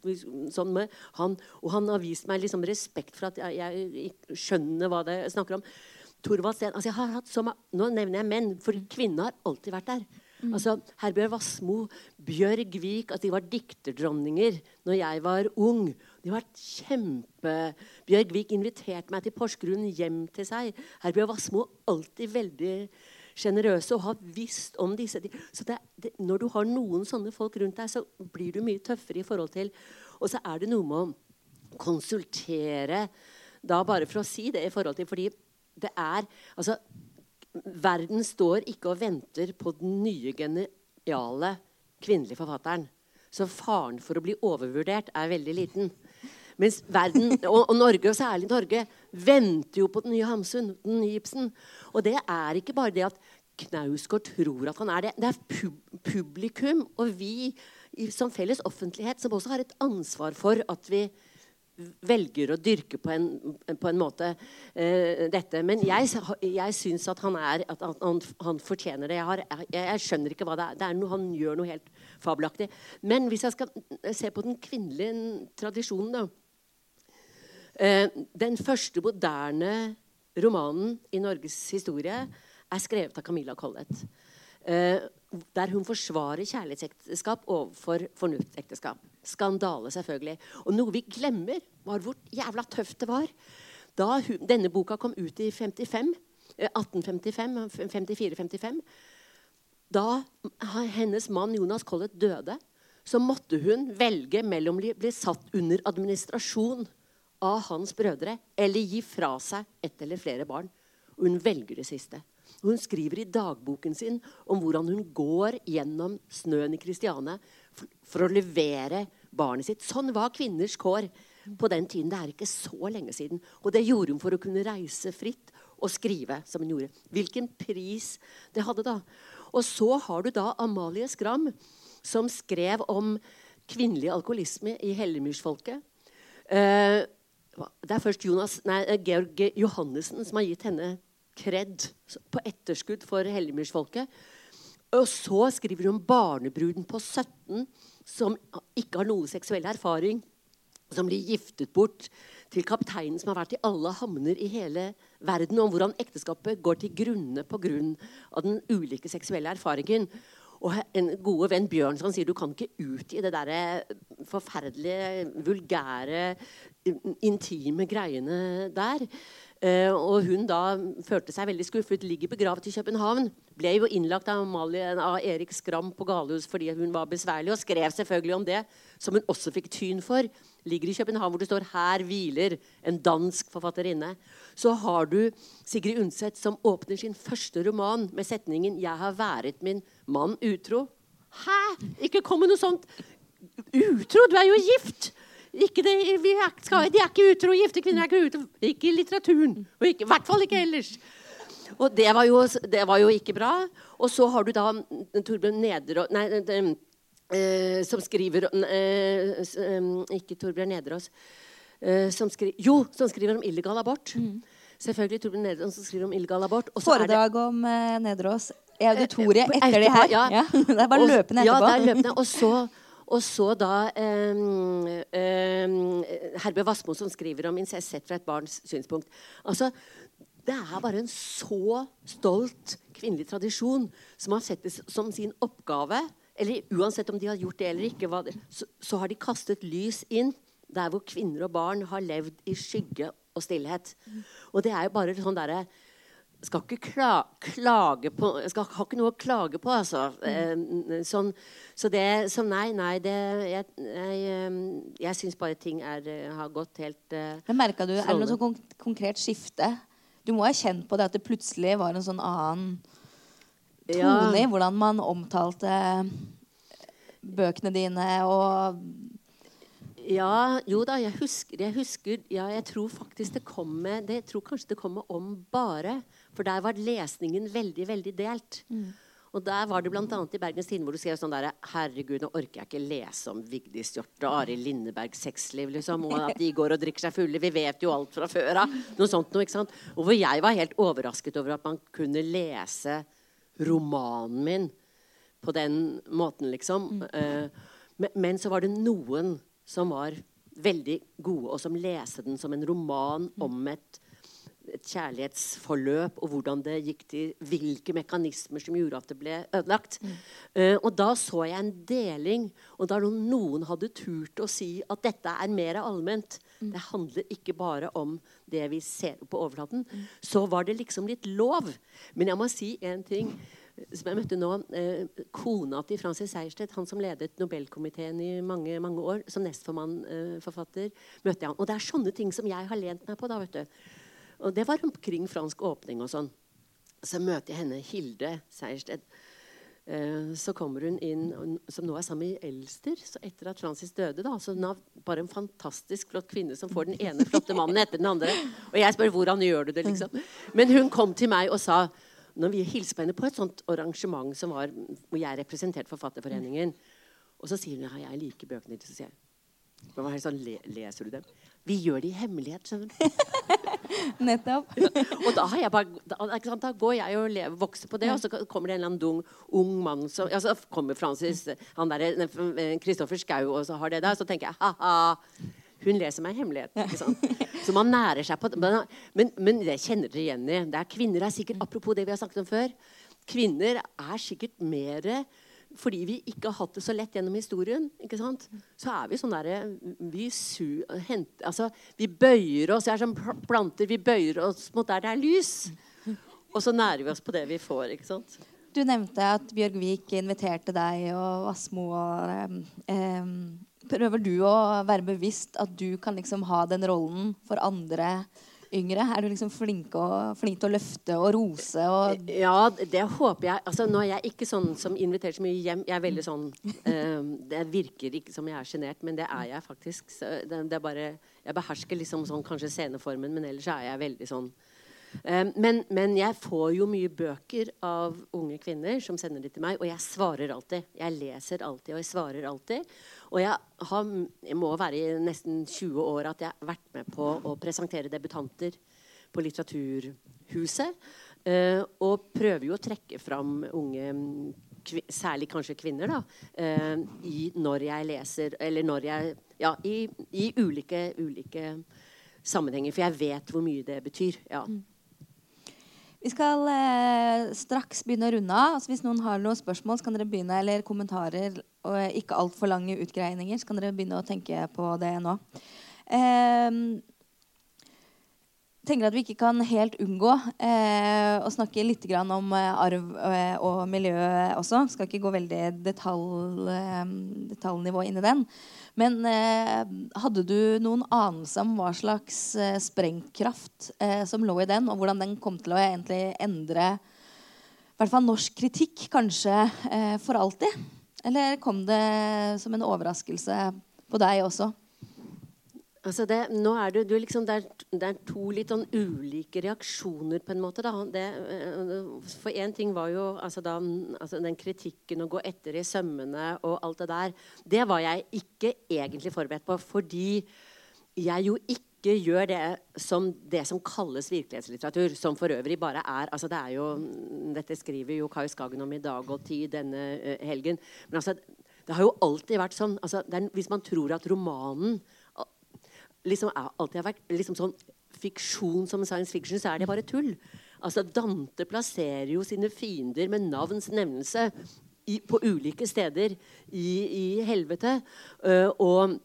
sånn med han. Og han har vist meg liksom, respekt for at jeg, jeg skjønner hva det snakker om. Torvald Steen altså, Nå nevner jeg menn, for kvinner har alltid vært der. Mm. Altså, Herbjørg Wassmo, Bjørg Vik At de var dikterdronninger når jeg var ung. De var kjempe... Bjørg Vik inviterte meg til Porsgrunn hjem til seg. Herbjørg Wassmo alltid veldig sjenerøse og har visst om disse Så det, det, Når du har noen sånne folk rundt deg, så blir du mye tøffere i forhold til Og så er det noe med å konsultere da bare for å si det i forhold til Fordi det er Altså verden står ikke og venter på den nye geniale kvinnelige forfatteren. Så faren for å bli overvurdert er veldig liten. Mens verden, og, og Norge, og særlig Norge, venter jo på den nye Hamsun, den nye Ibsen. Og det er ikke bare det at Knausgård tror at han er det. Det er pub publikum og vi som felles offentlighet som også har et ansvar for at vi velger å dyrke på en, på en måte uh, dette. Men jeg, jeg syns at han er at han, han fortjener det. Jeg, har, jeg, jeg, skjønner ikke hva det er. Det er noe, han gjør noe helt fabelaktig. Men hvis jeg skal se på den kvinnelige tradisjonen, da uh, Den første moderne romanen i Norges historie er skrevet av Camilla Collett. Uh, der hun forsvarer kjærlighetsekteskap overfor fornuftsekteskap. Skandale, selvfølgelig. Og noe vi glemmer, var hvor jævla tøft det var da hun, denne boka kom ut i 55, 1855, 54-55. Da hennes mann Jonas Collett døde, så måtte hun velge mellom å bli satt under administrasjon av hans brødre eller gi fra seg ett eller flere barn. Og hun velger det siste. Hun skriver i dagboken sin om hvordan hun går gjennom snøen i Kristiane for, å levere barnet sitt. Sånn var kvinners kår på den tiden. Det er ikke så lenge siden. Og det gjorde hun for å kunne reise fritt og skrive som hun gjorde. Hvilken pris det hadde da. Og så har du da Amalie Skram, som skrev om kvinnelig alkoholisme i hellemyrsfolket. Uh, det er først Jonas, nei, Georg Johannessen som har gitt henne kred på etterskudd for helligmyrsfolket. Og så skriver hun om barnebruden på 17 som ikke har noe seksuell erfaring. Som blir giftet bort til kapteinen som har vært i alle havner i hele verden. Om hvordan ekteskapet går til grunne på grunn av den ulike seksuelle erfaringen. Og en gode venn Bjørn som sier du kan ikke utgi det der forferdelige, vulgære, intime greiene der. Uh, og hun da følte seg veldig skuffet. Ligger begravet i København. Ble jo innlagt av, Amalie, av Erik Skram på galehus fordi hun var besværlig, og skrev selvfølgelig om det, som hun også fikk tyn for. Ligger i København hvor det står 'Her hviler en dansk forfatterinne'. Så har du Sigrid Undset som åpner sin første roman med setningen 'Jeg har været min mann utro'. Hæ?! Ikke kom med noe sånt! Utro? Du er jo gift! Ikke det, er, skal, de er ikke utro. Gifte kvinner er ikke utro. Ikke i litteraturen. Og i hvert fall ikke ellers. Og det var, jo, det var, jo, ikke bra. Og så har du da Torbjørn Nederås Nei, de, eh, som skriver eh, Ikke Torbjørn Nederås. Eh, som skri, jo, som skriver om illegal abort. Mm. Selvfølgelig Torbjørn Nederås som skriver om illegal abort. Foredrag det, om eh, Nederås i auditoriet etter, etter det her. Ja. ja. Det er bare løpende etterpå. Ja, det er løpende. Og så og så da eh, eh, Herbe Wassmo som skriver om incest sett fra et barns synspunkt. Altså, det er bare en så stolt kvinnelig tradisjon som har sett det som sin oppgave eller Uansett om de har gjort det eller ikke, så, så, har de kastet lys inn der hvor kvinner og barn har levd i skygge og stillhet. Og det er jo bare sånn derre skal ikke kla klage på Skal ha ikke noe å klage på, altså. Mm. Sånn, så det Så nei, nei, det Jeg, jeg, eh, jeg syns bare ting er, eh, har gått helt uh, Men Merka du Er det noe sånn konkret skifte? Du må ha kjent på det at det plutselig var en sånn annen tone i hvordan man omtalte bøkene dine og ja, jo da, jeg husker, jeg husker Ja, jeg tror faktisk det kom med det, Jeg tror kanskje det kom med om bare. For der var lesningen veldig, veldig delt. Mm. Og der var det bl.a. i Bergens Tidende hvor du skrev sånn der Herregud, nå orker jeg ikke lese om Vigdis Hjorth og Arild Lindebergs sexliv, liksom. Og at de går og drikker seg fulle. Vi vet jo alt fra før av. Noe sånt noe, ikke sant. Og hvor jeg var helt overrasket over at man kunne lese romanen min på den måten, liksom. Mm. Uh, men, men så var det noen som var veldig gode, og som leste den som en roman om et, et kjærlighetsforløp, og hvordan det gikk til hvilke mekanismer som gjorde at det ble ødelagt. Mm. Uh, og da så jeg en deling, og da noen hadde turt å si at dette er mer allment, mm. det handler ikke bare om det vi ser på overflaten, mm. så var det liksom litt lov. Men jeg må si en ting som jeg møtte nå, eh, Kona til Francis Sejersted, han som ledet Nobelkomiteen i mange mange år, som nestformann-forfatter, eh, møtte jeg han. Og det er sånne ting som jeg har lent meg på. da, vet du. Og Det var omkring fransk åpning og sånn. Så møter jeg henne, Hilde Sejersted. Eh, så kommer hun inn, som nå er sammen med Elster, så etter at Francis døde. da, så Hun er bare en fantastisk flott kvinne som får den ene flotte mannen etter den andre. Og jeg spør hvordan gjør du det, liksom. Men hun kom til meg og sa når vi hilser på henne på et sånt arrangement som var, hvor jeg representerte Forfatterforeningen, og så sier hun ja, jeg liker bøkene. Så sier jeg sånn, leser du dem? Vi gjør det i hemmelighet, skjønner du. Nettopp. og da, bare, da, da, går jeg og lever, vokser på det, og så kommer det en eller annen dung, ung mann som altså, Så kommer Francis, han der, Kristoffer Schou og så har det der. Så tenker jeg ha-ha. Hun leser meg i hemmelighet. Så man nærer seg på. Men, men det kjenner dere igjen i. Det er Kvinner er sikkert, Apropos det vi har snakket om før. Kvinner er sikkert mer fordi vi ikke har hatt det så lett gjennom historien, så er vi sånn derre vi, altså, vi bøyer oss. Jeg er som planter. Vi bøyer oss mot der det er lys. Og så nærer vi oss på det vi får. Du nevnte at Bjørg Vik inviterte deg og Asmo. Og, eh, prøver du å være bevisst at du kan liksom ha den rollen for andre yngre? Er du liksom flink, og, flink til å løfte og rose? Og ja, det håper jeg. Altså, nå er jeg ikke sånn som inviterer så mye hjem. Jeg er veldig sånn um, Det virker ikke som jeg er sjenert, men det er jeg faktisk. Det, det, er bare, jeg behersker liksom sånn kanskje sceneformen, men ellers er jeg veldig sånn men, men, jeg får jo mye bøker av unge kvinner som sender de til meg, og jeg svarer alltid. Jeg leser alltid, og jeg svarer alltid. Og jeg, har, jeg må være i nesten 20 år at jeg har vært med på å presentere debutanter på Litteraturhuset. Uh, og prøver jo å trekke fram unge særlig kanskje kvinner, da, uh, i når jeg leser Eller når jeg Ja, i, i ulike, ulike, sammenhenger. For jeg vet hvor mye det betyr. Ja. Mm. Vi skal eh, straks begynne å runde av. Altså, hvis noen har noen spørsmål, så kan dere begynne, eller kommentarer og ikke altfor lange utgreininger, så kan dere begynne å tenke på det nå. Eh, tenker at vi ikke kan helt unngå eh, å snakke litt om eh, arv eh, og miljø også. Skal ikke gå veldig detalj, eh, detaljnivå inn i den. Men eh, hadde du noen anelse om hva slags eh, sprengkraft eh, som lå i den, og hvordan den kom til å egentlig endre i hvert fall norsk kritikk kanskje for alltid? Eller kom det som en overraskelse på deg også? Altså det, nå er det, liksom, det, er, det, er, to litt sånn ulike reaksjoner, på en måte. Det, eh, for én ting var jo altså da, altså den kritikken å gå etter i sømmene og alt det der. Det var jeg ikke egentlig forberedt på, fordi jeg jo ikke gjør det som det som kalles virkelighetslitteratur, som for øvrig bare er altså det er jo, Dette skriver jo Kai Skagen om i dag og tid denne uh, helgen. Men altså, det har jo alltid vært sånn altså, er, Hvis man tror at romanen liksom alltid har vært liksom sånn fiksjon som science fiction, så er det bare tull. Altså, Dante plasserer jo sine fiender med navns nevnelse i, på ulike steder i, i helvete. Uh, og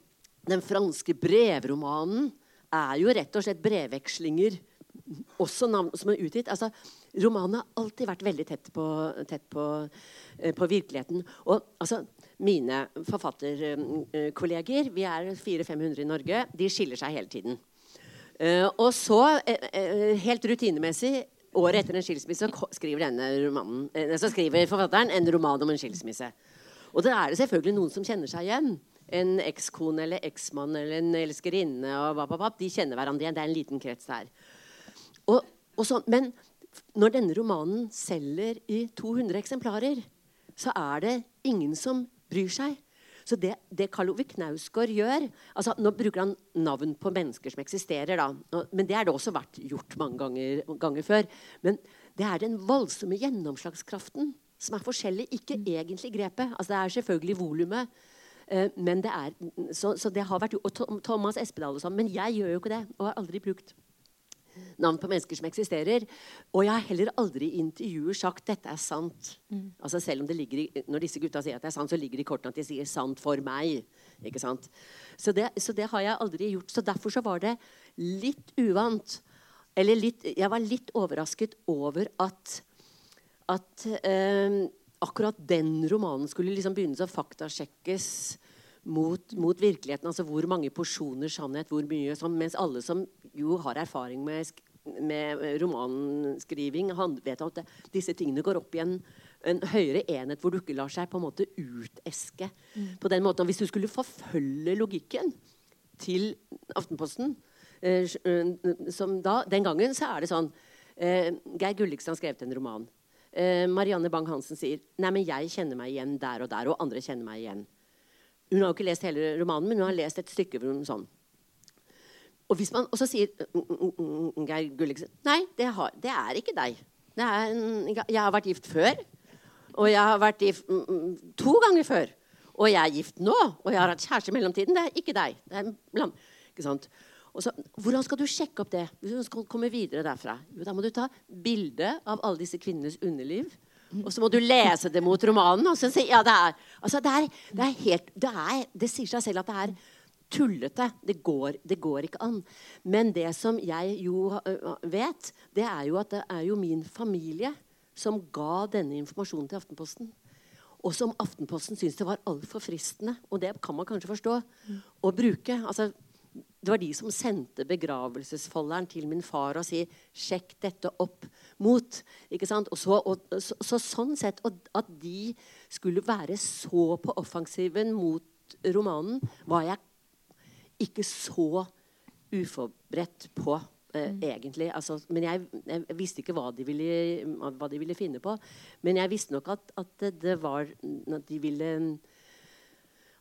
den franske brevromanen er jo rett og slett brevvekslinger også navn som er utgitt. Altså, romanen har alltid vært veldig tett på, tett på, uh, på virkeligheten. Og altså, mine forfatterkolleger, vi er 400-500 i Norge, de skiller seg hele tiden. Uh, og så, uh, helt rutinemessig, året etter en skilsmisse, skriver, romanen, så skriver forfatteren en roman om en skilsmisse. Og da er det selvfølgelig noen som kjenner seg igjen. En ekskone eller eksmann eller en elskerinne. og bap, bap, De kjenner hverandre igjen. Det er en liten krets der. Og, og så, men når denne romanen selger i 200 eksemplarer, så er det ingen som bryr seg. Så det, det Karl Ove Knausgård gjør altså Nå bruker han navn på mennesker som eksisterer, da. Men det har det også vært gjort mange ganger, ganger før. Men det er den voldsomme gjennomslagskraften som er forskjellig, ikke mm. egentlig grepet. Altså Det er selvfølgelig volumet. Eh, men det er, så, så, det har vært Og Thomas Espedal og sånn. Men jeg gjør jo ikke det, og har aldri brukt navn på mennesker som eksisterer. Og jeg har heller aldri i intervjuer sagt 'dette er sant'. Mm. Altså selv om det ligger i, Når disse gutta sier at det er sant, så ligger det i kortene at de sier 'sant for meg'. Ikke sant? Så det, så det har jeg aldri gjort. Så derfor så var det litt uvant. Eller litt, jeg var litt overrasket over at, at eh, akkurat den romanen skulle liksom begynne å faktasjekkes mot, mot, virkeligheten. Altså hvor mange porsjoner sannhet, hvor mye sånn, Mens alle som jo har erfaring med, med romanskriving, han vet at det, disse tingene går opp i en høyere enhet hvor du ikke lar seg på en måte uteske. på den måten. Hvis du skulle forfølge logikken til Aftenposten eh, eh, som da, Den gangen så er det sånn eh, Geir Gulliksen har skrevet en roman. Eh, Marianne Bang-Hansen sier Nei, men jeg kjenner meg igjen der og der, og andre kjenner meg igjen. Hun har jo ikke lest hele romanen, men hun har lest et stykke hvor hun sånn og, hvis man, også sier Geir Gulliksen Nei, det, har, det er ikke deg. Er en, jeg har vært gift før. Og jeg har vært gift to ganger før. Og jeg er gift nå. Og jeg har hatt kjæreste i mellomtiden. Det er ikke deg. Det er lam. Ikke sant? Så, hvordan skal du sjekke opp det? Hvis du skal komme videre derfra? Jo, da må du ta bilde av alle disse kvinnenes underliv. Og så må du lese det mot romanen. Og så si, ja, det, er, altså, det, er, det, er helt, det, er, det sier seg selv at det er tullete. Det går, det går, ikke an. Men det som jeg jo vet, det er jo at det er jo min familie som ga denne informasjonen til Aftenposten. Og som Aftenposten syntes det var altfor fristende, og det kan man kanskje forstå, å bruke. Altså, det var de som sendte begravelsesfolderen til min far og si 'sjekk dette opp mot'. ikke sant? Og så, og, så, så sånn sett, At de skulle være så på offensiven mot romanen, var jeg ikke så uforberedt på. Eh, mm. egentlig. Altså, men jeg, jeg, visste ikke hva de, ville, hva de, ville, finne på. Men jeg visste nok at, at det var at de ville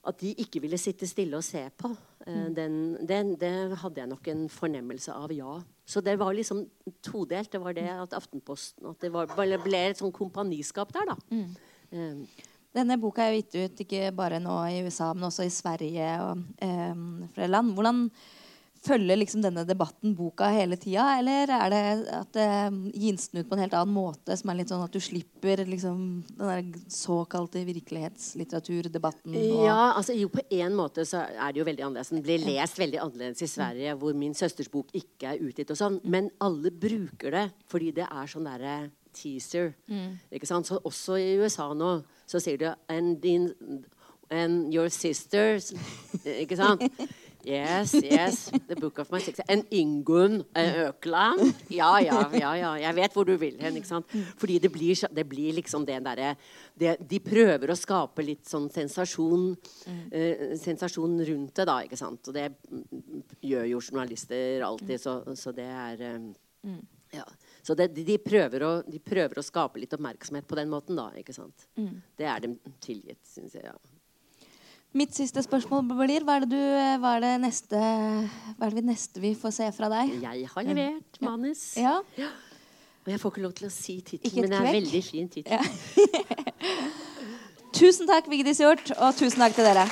at de ikke ville sitte stille og se på. Uh, den, den, det hadde jeg nok en fornemmelse av, ja. Så det var liksom todelt. Det var det at Aftenposten at det var, ble et sånn kompaniskap der, da. Mm. Um. denne boka er jo gitt ut ikke bare nå i USA, men også i Sverige og um, flere land. Hvordan følger liksom denne debatten boka hele tida, eller er det at det eh, gis den ut på en helt annen måte, som er litt sånn at du slipper liksom, den der såkalte virkelighetslitteraturdebatten? Ja, altså jo på en måte så er det jo veldig annerledes. Den blir lest veldig annerledes i Sverige, hvor min søsters bok ikke er utgitt og sånn. Men alle bruker det fordi det er sånn derre teaser. Mm. Ikke sant? Så også i USA nå så sier du and, din, and your sisters Ikke sant? Yes, yes. The book of my Sex. En Ingunn Økland. Ja, ja, ja, ja. Jeg vet hvor du vil hen. ikke sant? Fordi det blir, det blir liksom det derre De prøver å skape litt sånn sensasjon, eh, sensasjon rundt det, da. ikke sant? Og det gjør jo journalister alltid, så, så det er eh, ja. Så det, de, prøver å, de, prøver å, skape litt oppmerksomhet på den måten, da. ikke sant? Mm. Det er dem tilgitt, syns jeg. ja. Mitt siste spørsmål blir hva er, det du, hva er det neste Hva er det neste vi får se fra deg? Jeg har levert manus. Ja. ja. Og jeg får ikke lov til å si tittelen, men det er en veldig fin tittel. Ja. tusen takk, Vigdis Hjorth, og tusen takk til dere.